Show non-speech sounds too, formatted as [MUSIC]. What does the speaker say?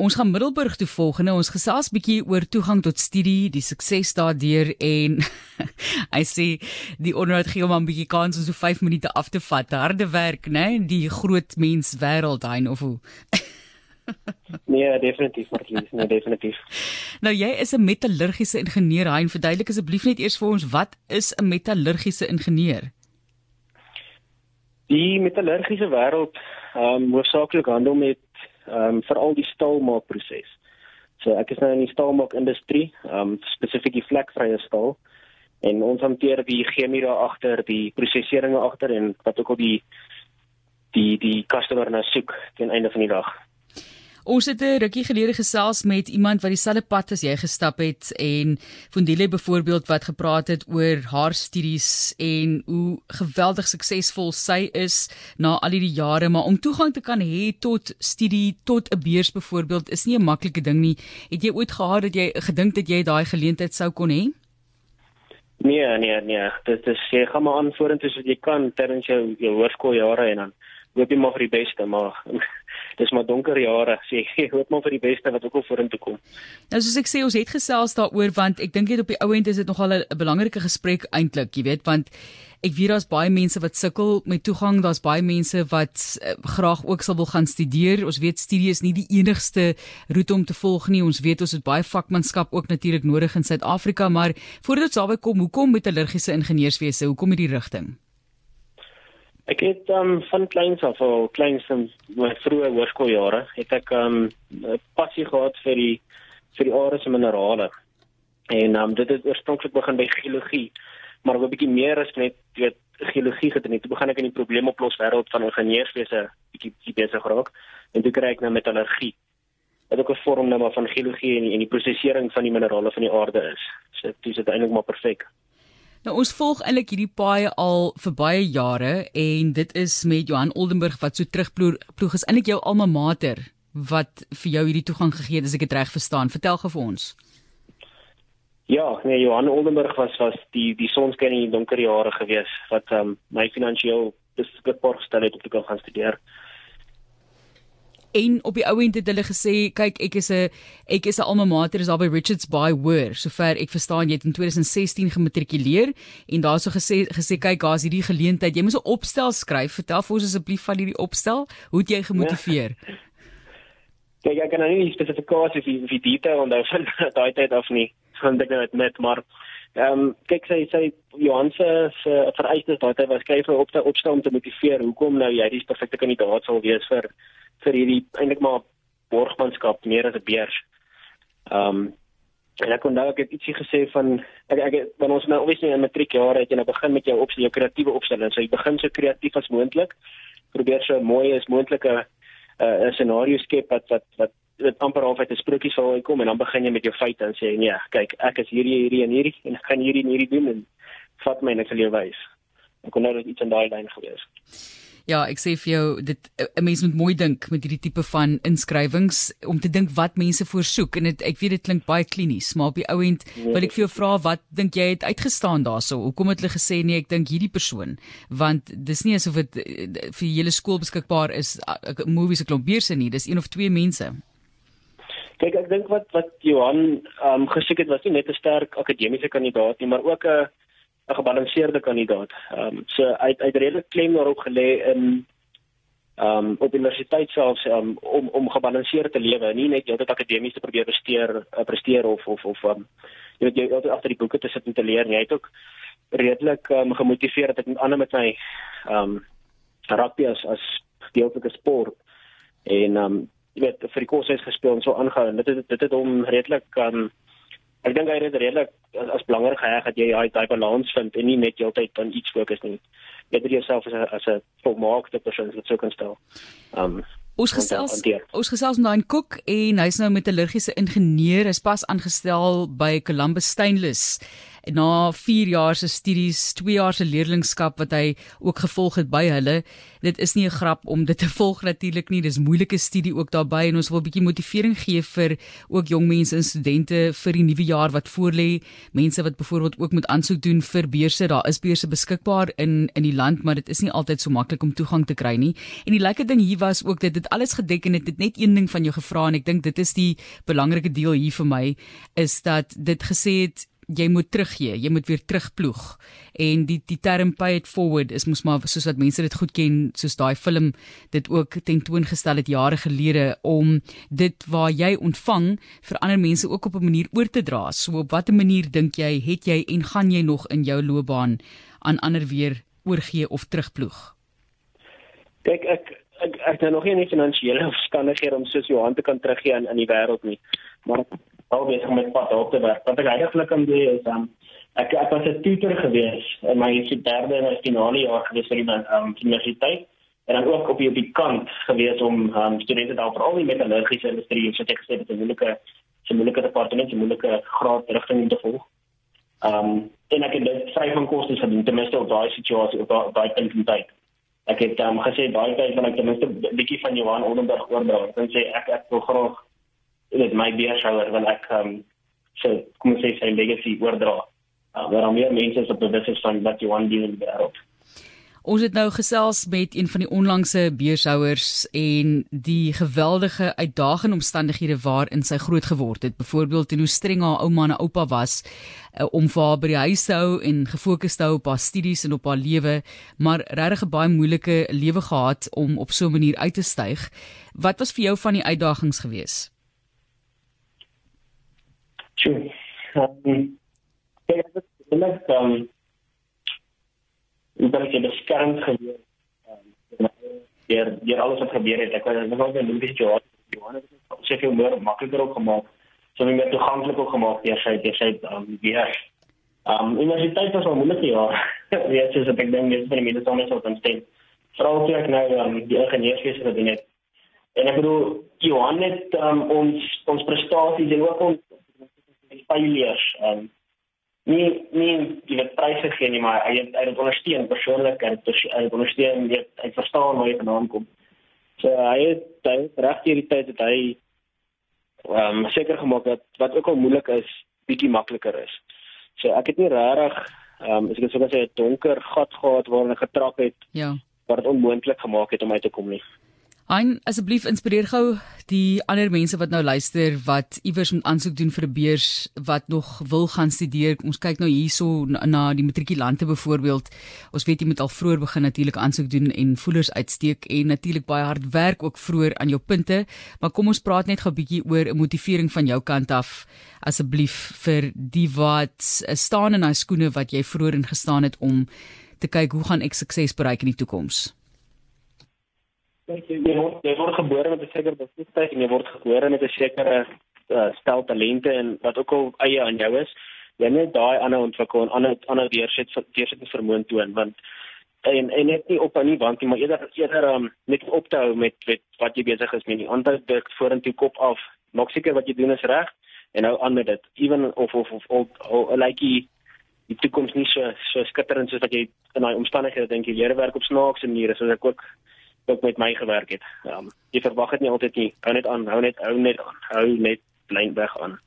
ons gaan Middelburg toe volgende. Ons gesels bietjie oor toegang tot studie, die sukses daardeur en [LAUGHS] hy sê die onderhoud gee hom 'n bietjie kans om so 5 minute af te vat. Harde werk, né? Die groot mens wêreld hy of hoe. [LAUGHS] nee, definitief, Marlies, nee, definitief. Nou jy is 'n metallurgiese ingenieur. Hy verduidelik asseblief net eers vir ons wat is 'n metallurgiese ingenieur? Die metallurgiese wêreld ehm um, hoofsaaklik handel met ehm um, veral die staalmaakproses. So ek is nou in die staalmaakindustrie, ehm um, spesifiek die vlekvrye staal en ons hanteer die chemie daar agter, die proseseringe agter en wat ook al die die die customer na soek teen einde van die dag. Ons het 'n rukkie gelede gesels met iemand wat dieselfde pad as jy gestap het en Fondile byvoorbeeld wat gepraat het oor haar studies en hoe geweldig suksesvol sy is na al hierdie jare, maar om toegang te kan hê tot studie, tot 'n beurs byvoorbeeld is nie 'n maklike ding nie. Het jy ooit gehad dat jy gedink dat jy daai geleentheid sou kon hê? Nee, nee, nee. Dit is jy gaan maar aan vorentoe soos jy kan terwyl jy jou hoërskooljare en dan hoop jy maar vir die beste, maar dis maar donker jare. Sê [LAUGHS] jy hoop maar vir die beste wat ook al vorentoe kom. Nou soos ek sê, ons het gesels daaroor want ek dink net op die ou end is dit nogal 'n belangrike gesprek eintlik, jy weet, want ek weet daar's baie mense wat sukkel met toegang, daar's baie mense wat uh, graag ook sal wil gaan studeer. Ons weet studie is nie die enigste roete om te volg nie. Ons weet ons het baie vakmanskap ook natuurlik nodig in Suid-Afrika, maar voordat ons daarby kom, hoekom metallurgiese ingenieurswese? Hoekom hierdie rigting? Ek het um, van kleins af al kleins in my vroeë hoërskooljare het ek 'n um, passie gehad vir die vir die aarde se minerale. En um, dit het oorspronklik begin by geologie, maar ek het 'n bietjie meer as net weet geologie gedoen. Toe begin ek in die probleemoplos wêreld van ingenieurswese bietjie bietjie besig geraak en toe kry ek nou metallurgie. Is ook 'n vorm nou maar van geologie en die, en die prosesering van die minerale van die aarde is. So dit is eintlik maar perfek. Nou ons volg eintlik hierdie paai al vir baie jare en dit is met Johan Oldenburg wat so terugploeg ploeg is eintlik jou alma mater wat vir jou hierdie toegang gegee het as ek dit reg verstaan. Vertel gou vir ons. Ja, nee Johan Oldenburg was was die die sonskyn in die donker jare gewees wat um, my finansiëel beskikbaar gestel het om te kan studeer en op die ou end het hulle gesê kyk ek is 'n ek is 'n alma mater is daar by Richards Bay hoor. Sover ek verstaan jy het in 2016 gematrikuleer en daarso gesê gesê kyk daar's hierdie geleentheid. Jy moet 'n opstel skryf. Vertel vir ons asseblief van hierdie opstel. Hoe het jy gemotiveer? Ja. [LAUGHS] kyk ek kan nou nie spesifikasies vir vir detail onthou van [LAUGHS] daai tyd af nie. Van dit net met maar Ehm um, kyk sy sy Johan se vereistes daai tyd was kyk vir opstel opstel om te motiveer hoekom nou jy die perfekte kandidaat sal wees vir vir hierdie eintlik maar borgmanskap meer as 'n beurs. Ehm um, en ek kon nou ek ietsie gesê van ek ek wanneer ons nou obviously in matriekjare het jy nou begin met jou opstel jou kreatiewe opstelling. So jy begin so kreatief as moontlik. Probeer so mooi as moontlike 'n uh, scenario skep wat wat wat dit amper half uit 'n sprokie sal uitkom en dan begin jy met jou feite en sê nee, kyk, ek is hierdie hierdie en hierdie en ek kan hierdie en hierdie doen en vat my ek sal jou wys. Ek kon nou net iets in daai lyn gewees. Ja, ek sê vir jou dit 'n mens moet mooi dink met hierdie tipe van inskrywings om te dink wat mense voorsoek en dit ek weet dit klink baie klinies, maar op die ou end nee. wil ek vir jou vra wat dink jy het uitgestaan daarso? Hoekom het hulle gesê nee, ek dink hierdie persoon want dis nie asof dit eh, vir die hele skool beskikbaar is movies 'n klomp beurse nie, dis een of twee mense. Kyk, ek dink wat wat Johan ehm um, gesoek het was nie net 'n sterk akademiese kandidaat nie, maar ook 'n 'n gebalanseerde kandidaat. Ehm um, so uit uit redelik klem daarop gelê in ehm um, op universiteit selfs um, om om gebalanseerd te lewe, nie net heeltyd akademies te probeer presteer, uh, presteer of of of um, jy weet jy altyd agter die boeke te sit en te leer. Jy het ook redelik um, gemotiveer dat ek met ander met my ehm um, rugby as as deeltelike sport en ehm um, jy weet vir die kursus gespeel en so aangehou. Dit het dit het hom redelik ehm um, ek dink hy het redelik as, as belangrik geheg dat jy daai balans vind en nie net heeltyd dan iets fokus nie. Jy het jouself as 'n as 'n volmaakte persoon wat sou kan stel. Um Ons gesels ons gesels met Dain Cook en hy's nou met 'n allergiese ingenieur. Hy's pas aangestel by Columbus Stainless na 4 jaar se studies, 2 jaar se leerlingskap wat hy ook gevolg het by hulle. Dit is nie 'n grap om dit te [LAUGHS] volg natuurlik nie. Dis moeilike studie ook daarbey en ons wil 'n bietjie motivering gee vir ook jong mense en studente vir die nuwe jaar wat voorlê. Mense wat byvoorbeeld ook moet aansoek doen vir beurse. Daar is beurse beskikbaar in in die land, maar dit is nie altyd so maklik om toegang te kry nie. En die lekker ding hier was ook dit het alles gedek en dit het net een ding van jou gevra en ek dink dit is die belangrike deel hier vir my is dat dit gesê het jy moet teruggee, jy moet weer terugploeg. En die die term pay it forward is mos maar soos wat mense dit goed ken, soos daai film dit ook tentoongestel het jare gelede om dit waar jy ontvang vir ander mense ook op 'n manier oor te dra. So op watter manier dink jy het jy en gaan jy nog in jou loopbaan aan ander weer oorgee of terugploeg? Kyk ek ek ek het nog nie finansiële [LAUGHS] omstandighede om soos Johan te kan teruggee in in die wêreld nie. Maar al besig met pad op te werk. Wat ek eigenlijk kan doen is um, ek ek was 'n tutor gewees in my derde en finale jaar gewees vir die um, universiteit en dan ook op die op die kant gewees om um, studente daar veral die metallurgiese industrie so te gesê dit 'n moeilike so moeilike departement, 'n moeilike graad rigting te volg. Ehm um, en ek het dit vry van kostes gedoen ten minste op daai situasie op daai punt in tyd. Ek het um, gesê daai tyd van ek ten minste 'n bietjie van Johan Oldenburg oordra. Ek sê ek ek wil graag dit my beershouer wil ek um so kom ons sê sy legacy oordra. Waar uh, meer mense op bewus is van wat Johan doen in die wêreld. Ons het nou gesels met een van die onlangse beurshouers en die geweldige uitdagende omstandighede waarin sy groot geword het. Byvoorbeeld hoe streng haar ouma en oupa was uh, om vir haar by die huis te hou en gefokus te hou op haar studies en op haar lewe, maar regtig 'n baie moeilike lewe gehad om op so 'n manier uit te styg. Wat was vir jou van die uitdagings geweest? Sure. Um, dit is net um ek dink dit is skerm gewees. Um alles wat gebeur het. Ek was nog wel 'n bietjie Johan. Johan het dit soveel meer makliker ook gemaak. So meer toeganklik ook gemaak deur sy deur sy um weer. Um universiteit was al moeilik ja. [LAUGHS] Weet jy, so ek dink dis vir my dit sommer so dan steen. Vooral toe ek nou um die ingenieurswese gedoen het. En ek bedoel Johan het um, ons ons prestasies en ook ons failures um nie nie die wat pryse gee nie maar hy het hy het ondersteun persoonlik en hy het ondersteun weet hy verstaan waar hy vandaan kom. So hy het hy reg hierdie tyd het hy um seker gemaak dat wat ook al moeilik is bietjie makliker is. So ek het nie regtig um as ek sou sê 'n donker gat gehad waarin ek getrap het ja. wat dit onmoontlik gemaak het om uit te kom nie Hein, asseblief inspireer gou die ander mense wat nou luister wat iewers moet aansoek doen vir 'n beurs wat nog wil gaan studeer. Ons kyk nou hierso na, na die matrikulante byvoorbeeld. Ons weet jy moet al vroeër begin natuurlik aansoek doen en voelers uitsteek en natuurlik baie hard werk ook vroeër aan jou punte. Maar kom ons praat net gou 'n bietjie oor 'n motivering van jou kant af asseblief vir die wat staan in daai skoene wat jy vroeër ingestaan het om te kyk hoe gaan ek sukses bereik in die toekoms jy word jy word gebore met 'n sekere bevoegdheid en jy word gebore met 'n sekere uh, stel talente en wat ook al eie aan jou is. Jy net daai ander ontwikkel en ander ander deurset deurset vermoë toon want en en net nie op aan nie want jy maar eerder eerder um, net op te hou met met wat jy besig is met die ander dik vorentoe kop af. Maak seker wat jy doen is reg en hou aan met dit. Ewen of of of of like die die toekoms nie so so skitterend soos wat jy in daai omstandighede dink jy leer werk op snaakse maniere soos ek ook ook met my gewerk het. Um, jy verwag dit nie altyd nie. Hou net aan, hou net hou net aan. Hou net bly weg aan.